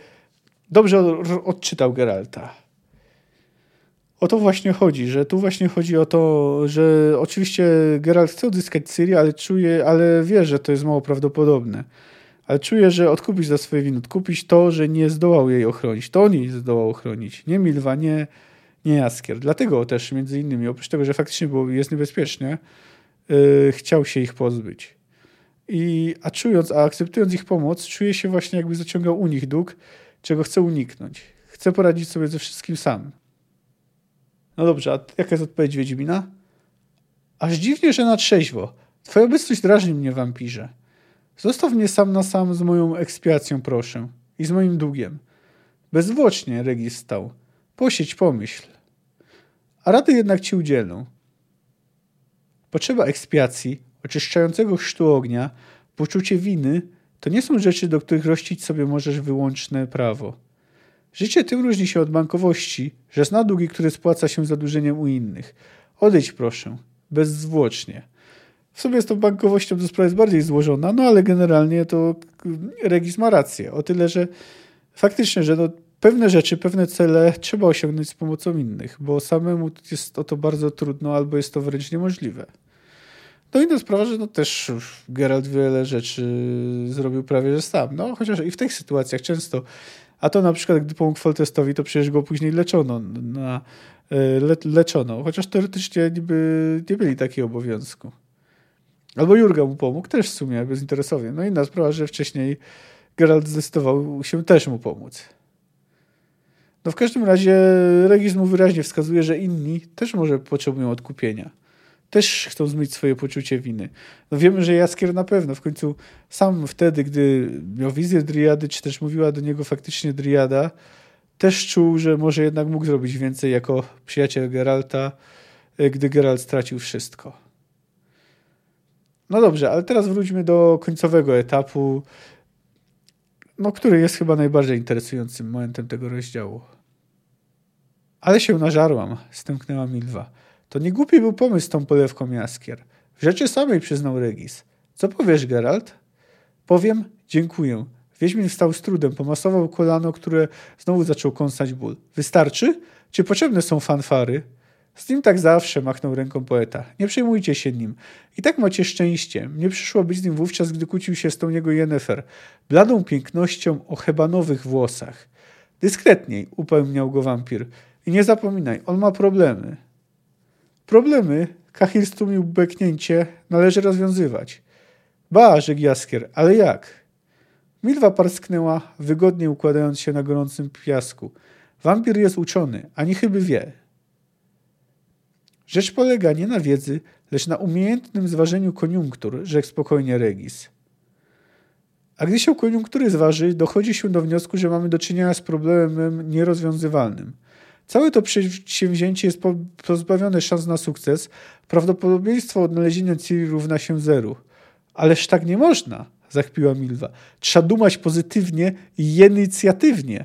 dobrze odczytał Geralta. O to właśnie chodzi, że tu właśnie chodzi o to, że oczywiście Geralt chce odzyskać Cyrię, ale czuje, ale wie, że to jest mało prawdopodobne. Ale czuje, że odkupić za swoje winy, odkupić to, że nie zdołał jej ochronić. To on jej zdołał ochronić. Nie Milwa, nie, nie Jaskier. Dlatego też między innymi, oprócz tego, że faktycznie jest niebezpiecznie, yy, chciał się ich pozbyć. I, a czując, a akceptując ich pomoc, czuje się właśnie jakby zaciągał u nich dług, czego chce uniknąć. Chce poradzić sobie ze wszystkim sam. No dobrze, a jaka jest odpowiedź Wiedźmina? Aż dziwnie, że na trzeźwo. Twoja obecność drażni mnie, wampirze. Zostaw mnie sam na sam z moją ekspiacją, proszę. I z moim długiem. Bezwłocznie Regis stał. Posiedź, pomyśl. A rady jednak ci udzielą. Potrzeba ekspiacji, oczyszczającego chrztu ognia, poczucie winy, to nie są rzeczy, do których rościć sobie możesz wyłączne prawo. Życie tym różni się od bankowości, że zna długi, które spłaca się zadłużeniem u innych. Odejdź proszę, bezzwłocznie. W sumie z tą bankowością to sprawa jest bardziej złożona, no ale generalnie to Regis ma rację. O tyle, że faktycznie, że no, pewne rzeczy, pewne cele trzeba osiągnąć z pomocą innych, bo samemu jest o to bardzo trudno albo jest to wręcz niemożliwe. No inna sprawa, że no też Geralt wiele rzeczy zrobił prawie że sam. No chociaż i w tych sytuacjach często. A to na przykład, gdy pomógł Foltestowi, to przecież go później leczono. Na, e, le, leczono. Chociaż teoretycznie niby nie byli takiego obowiązku. Albo Jurga mu pomógł, też w sumie bezinteresownie. No inna sprawa, że wcześniej Geralt zdecydował się też mu pomóc. No w każdym razie Regis mu wyraźnie wskazuje, że inni też może potrzebują odkupienia też chcą zmyć swoje poczucie winy. No wiemy, że Jaskier na pewno w końcu sam wtedy, gdy miał wizję Driady, czy też mówiła do niego faktycznie Driada, też czuł, że może jednak mógł zrobić więcej jako przyjaciel Geralta, e, gdy Geralt stracił wszystko. No dobrze, ale teraz wróćmy do końcowego etapu, no, który jest chyba najbardziej interesującym momentem tego rozdziału. Ale się nażarłam, stęknęła Milwa. To nie głupi był pomysł z tą polewką jaskier. W rzeczy samej przyznał Regis. Co powiesz, Geralt? Powiem, dziękuję. Wiedźmin wstał z trudem, pomasował kolano, które znowu zaczął kąsać ból. Wystarczy? Czy potrzebne są fanfary? Z nim tak zawsze, machnął ręką poeta. Nie przejmujcie się nim. I tak macie szczęście. Mnie przyszło być z nim wówczas, gdy kłócił się z tą jego Jennefer. Bladą pięknością o hebanowych włosach. Dyskretniej, upewniał go wampir. I nie zapominaj, on ma problemy. Problemy, Kahir stłumił beknięcie, należy rozwiązywać. Ba, rzekł Jaskier, ale jak? Milwa parsknęła, wygodnie układając się na gorącym piasku. Wampir jest uczony, ani chyby wie. Rzecz polega nie na wiedzy, lecz na umiejętnym zważeniu koniunktur, rzekł spokojnie Regis. A gdy się koniunktury zważy, dochodzi się do wniosku, że mamy do czynienia z problemem nierozwiązywalnym. Całe to przedsięwzięcie jest pozbawione szans na sukces. Prawdopodobieństwo odnalezienia Ciri równa się zeru. Ależ tak nie można, zachpiła Milwa. Trzeba dumać pozytywnie i inicjatywnie.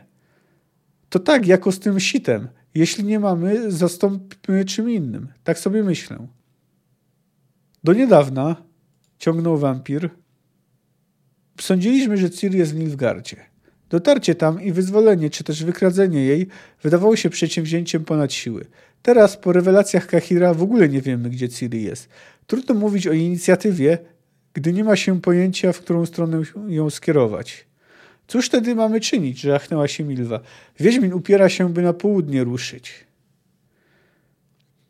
To tak, jako z tym sitem. Jeśli nie mamy, zastąpmy czym innym. Tak sobie myślę. Do niedawna, ciągnął wampir, sądziliśmy, że Ciri jest w Nilfgardzie. Dotarcie tam i wyzwolenie, czy też wykradzenie jej wydawało się przedsięwzięciem ponad siły. Teraz, po rewelacjach Kahira, w ogóle nie wiemy, gdzie Ciri jest. Trudno mówić o inicjatywie, gdy nie ma się pojęcia, w którą stronę ją skierować. Cóż wtedy mamy czynić? żachnęła się Milwa. Wiedźmin upiera się, by na południe ruszyć.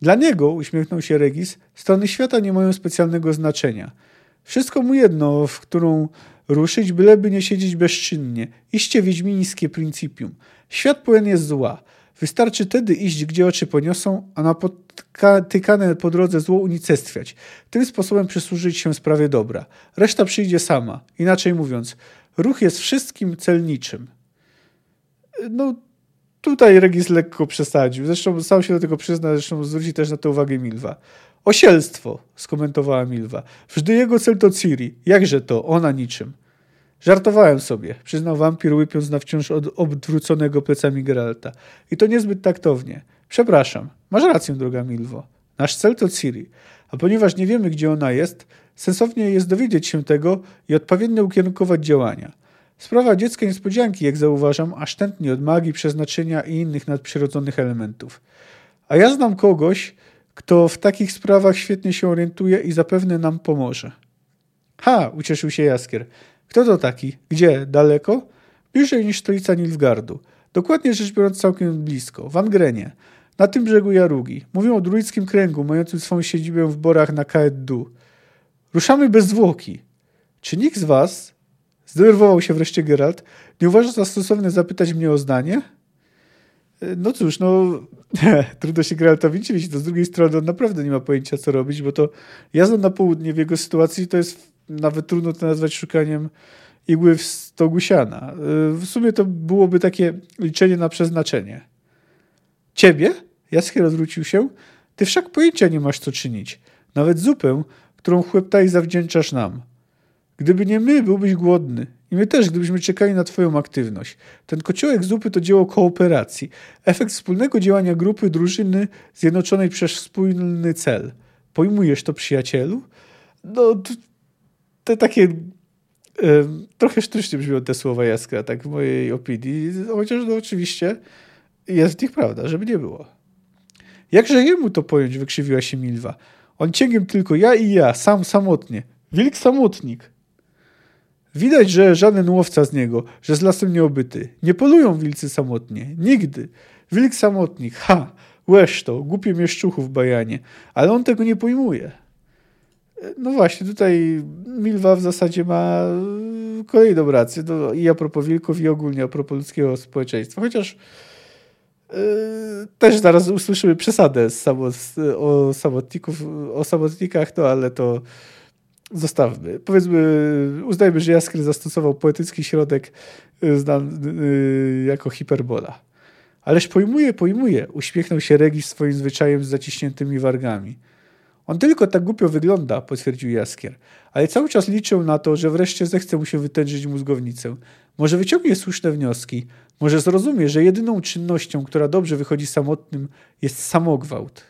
Dla niego, uśmiechnął się Regis, strony świata nie mają specjalnego znaczenia. Wszystko mu jedno, w którą ruszyć, byleby nie siedzieć bezczynnie. Iście wiedźmińskie principium. Świat pełen jest zła. Wystarczy tedy iść, gdzie oczy poniosą, a napotykane po drodze zło unicestwiać. Tym sposobem przysłużyć się sprawie dobra. Reszta przyjdzie sama. Inaczej mówiąc, ruch jest wszystkim celniczym. No, tutaj Regis lekko przesadził. Zresztą sam się do tego przyzna, zresztą zwróci też na to uwagę Milwa. Osielstwo, skomentowała Milwa. Wżdy jego cel to Ciri. Jakże to? Ona niczym. Żartowałem sobie, przyznał wampir, łypiąc na wciąż od odwróconego plecami Geralta. I to niezbyt taktownie. Przepraszam. Masz rację, droga Milwo. Nasz cel to Ciri. A ponieważ nie wiemy, gdzie ona jest, sensownie jest dowiedzieć się tego i odpowiednio ukierunkować działania. Sprawa dziecka niespodzianki, jak zauważam, aż tętnie od magii, przeznaczenia i innych nadprzyrodzonych elementów. A ja znam kogoś, kto w takich sprawach świetnie się orientuje i zapewne nam pomoże. Ha, ucieszył się Jaskier. Kto to taki? Gdzie? Daleko? Bliżej niż stolica Nilfgardu. Dokładnie rzecz biorąc całkiem blisko, w Angrenie, na tym brzegu Jarugi. Mówią o druidzkim kręgu, mającym swoją siedzibę w borach na Kaeddu. Ruszamy bez zwłoki. Czy nikt z was, zdenerwował się wreszcie Geralt, nie uważa za stosowne zapytać mnie o zdanie? No cóż, no trudno się Geraltowi dziwić. To z drugiej strony on naprawdę nie ma pojęcia, co robić, bo to jazda na południe w jego sytuacji to jest nawet trudno to nazwać szukaniem igły w stogu siana. W sumie to byłoby takie liczenie na przeznaczenie. Ciebie? Jaskier odwrócił się. Ty wszak pojęcia nie masz, co czynić. Nawet zupę, którą chłeptaj zawdzięczasz nam. Gdyby nie my, byłbyś głodny. I my też, gdybyśmy czekali na Twoją aktywność. Ten kociołek zupy to dzieło kooperacji. Efekt wspólnego działania grupy, drużyny zjednoczonej przez wspólny cel. Pojmujesz to, przyjacielu? No, te takie trochę sztucznie brzmią te słowa Jaskra, tak w mojej opinii, chociaż no oczywiście jest w nich prawda, żeby nie było. Jakże jemu to pojąć, wykrzywiła się Milwa. On cięgiem tylko ja i ja, sam samotnie. Wilk samotnik. Widać, że żaden łowca z niego, że z lasem nieobyty. Nie wilcy samotnie. Nigdy. Wilk samotnik. Ha! Łeż to, głupie mieszczuchów bajanie. Ale on tego nie pojmuje. No właśnie, tutaj Milwa w zasadzie ma kolejną rację. No, I a propos wilków, i ogólnie a propos ludzkiego społeczeństwa. Chociaż yy, też zaraz usłyszymy przesadę z o samotników, o samotnikach, no ale to zostawmy. Powiedzmy, uznajmy, że Jaskier zastosował poetycki środek y, znany jako hiperbola. Ależ pojmuje, pojmuje, uśmiechnął się Regis swoim zwyczajem z zaciśniętymi wargami. On tylko tak głupio wygląda, potwierdził Jaskier, ale cały czas liczył na to, że wreszcie zechce mu się wytężyć mózgownicę. Może wyciągnie słuszne wnioski, może zrozumie, że jedyną czynnością, która dobrze wychodzi samotnym, jest samogwałt.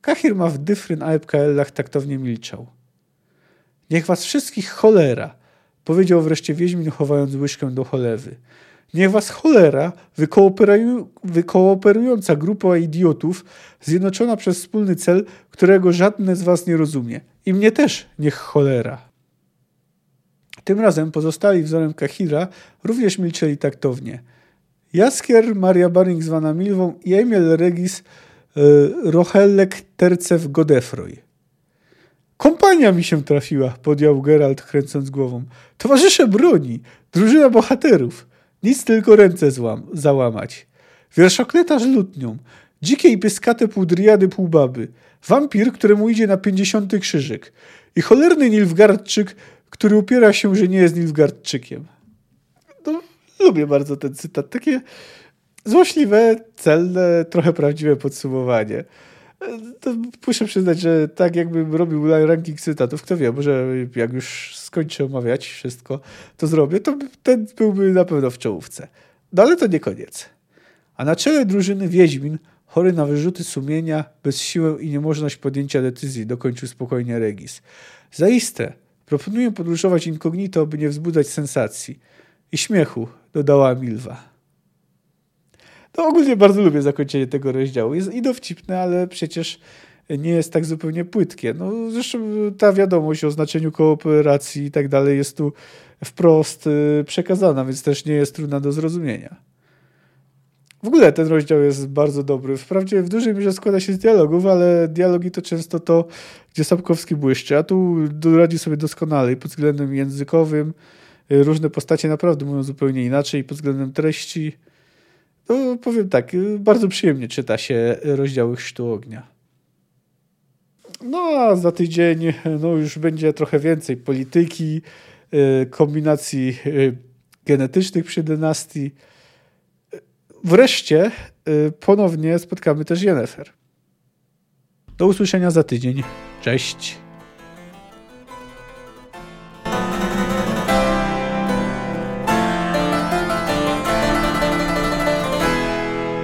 Kahir ma w dyfryn AEPKL-ach taktownie milczał. Niech was wszystkich cholera, powiedział wreszcie Wiedźmin, chowając łyżkę do cholewy. Niech was cholera, wykooperująca grupa idiotów, zjednoczona przez wspólny cel, którego żadne z was nie rozumie. I mnie też niech cholera. Tym razem pozostali wzorem Kahira również milczeli taktownie. Jaskier, Maria Baring zwana Milwą i Emil Regis y, Rochellek Tercew Godefroy. Kompania mi się trafiła, podjął Geralt, kręcąc głową. Towarzysze broni, drużyna bohaterów. Nic tylko ręce złam, załamać. Wierszokletarz lutnią, dzikie i pyskate półdriady półbaby, wampir, któremu idzie na pięćdziesiąty krzyżyk i cholerny Nilfgardczyk, który upiera się, że nie jest Nilfgardczykiem. No, lubię bardzo ten cytat. Takie złośliwe, celne, trochę prawdziwe podsumowanie. To muszę przyznać, że tak jakbym robił ranking cytatów, kto wie, może jak już skończę omawiać wszystko, to zrobię, to ten byłby na pewno w czołówce. No ale to nie koniec. A na czele drużyny Wiedźmin, chory na wyrzuty sumienia, bez siły i niemożność podjęcia decyzji, dokończył spokojnie Regis. Zaiste, proponuję podróżować incognito, by nie wzbudzać sensacji. I śmiechu, dodała Milwa. To ogólnie bardzo lubię zakończenie tego rozdziału. Jest i dowcipne, ale przecież nie jest tak zupełnie płytkie. No, zresztą ta wiadomość o znaczeniu kooperacji i tak dalej jest tu wprost y, przekazana, więc też nie jest trudna do zrozumienia. W ogóle ten rozdział jest bardzo dobry. Wprawdzie w dużej mierze składa się z dialogów, ale dialogi to często to, gdzie Sapkowski błyszczy, a tu radzi sobie doskonale i pod względem językowym. Y, różne postacie naprawdę mówią zupełnie inaczej pod względem treści. No, powiem tak, y, bardzo przyjemnie czyta się rozdziały Chrztu Ognia. No a za tydzień no, już będzie trochę więcej polityki, y, kombinacji y, genetycznych przy dynastii. Wreszcie ponownie spotkamy też Jennefer. Do usłyszenia za tydzień. Cześć.